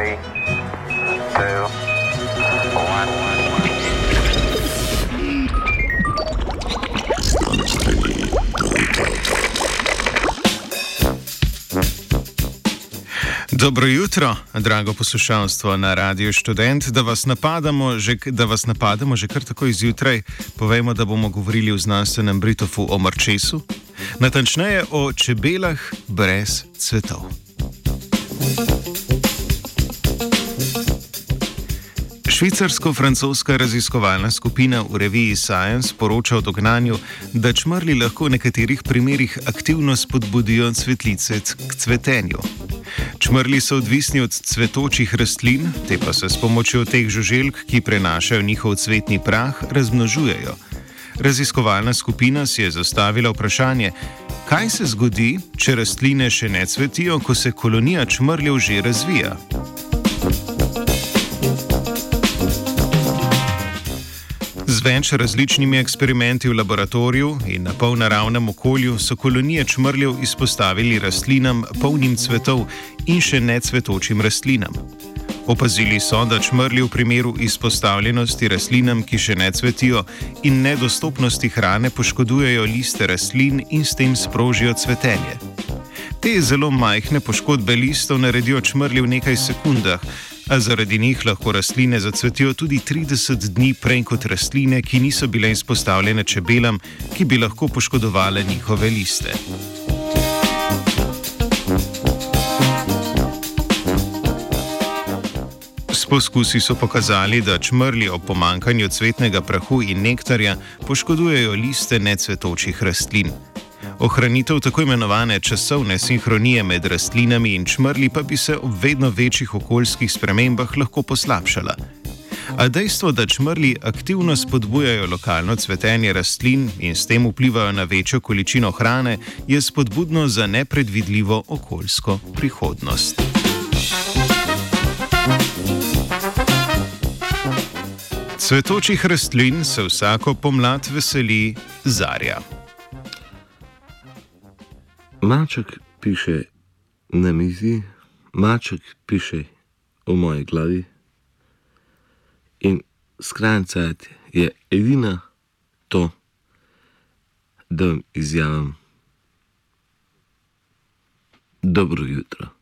three, two, one. Dobro jutro, drago poslušalstvo na Radio Student. Da vas, že, da vas napademo že kar tako izjutraj, povemo, da bomo govorili v znanstvenem Britofu o Marčesu, natančneje o čebelah brez cvetov. Švicarsko-francoska raziskovalna skupina v reviji Science poroča o dognanju, da čmrli lahko v nekaterih primerjih aktivno spodbudijo cvetlice k cvetenju. Čmrli so odvisni od cvetočih rastlin, te pa se s pomočjo teh žuželk, ki prenašajo njihov cvetni prah, razmnožujejo. Raziskovalna skupina si je zastavila vprašanje, kaj se zgodi, če rastline še ne cvetijo, ko se kolonija čmrljev že razvija. Več različnimi eksperimenti v laboratoriju in na polnaravnem okolju so kolonije čmrljev izpostavili rastlinam, polnim cvetov in še ne cvetočim rastlinam. Opazili so, da čmrlji v primeru izpostavljenosti rastlinam, ki še ne cvetijo, in nedostopnosti hrane poškodujejo liste rastlin in s tem sprožijo cvetenje. Te zelo majhne poškodbe listov naredijo čmrlji v nekaj sekundah, a zaradi njih lahko rastline zacvetijo tudi 30 dni prej kot rastline, ki niso bile izpostavljene čebelam, ki bi lahko poškodovale njihove liste. Poskusi so pokazali, da čmrli ob pomankanju cvetnega prahu in nektarja poškodujejo liste necvetočih rastlin. Ohranitev tako imenovane časovne sinhronije med rastlinami in čmrli pa bi se ob vedno večjih okoljskih spremembah lahko poslabšala. A dejstvo, da čmrli aktivno spodbujajo lokalno cvetenje rastlin in s tem vplivajo na večjo količino hrane, je spodbudno za nepredvidljivo okoljsko prihodnost. Cvetočih rastlin se vsako pomlad veseli zarja. Maček piše na mizi, maček piše v moji glavi. In skrajnica je edina to, da vam izjavim dobro jutro.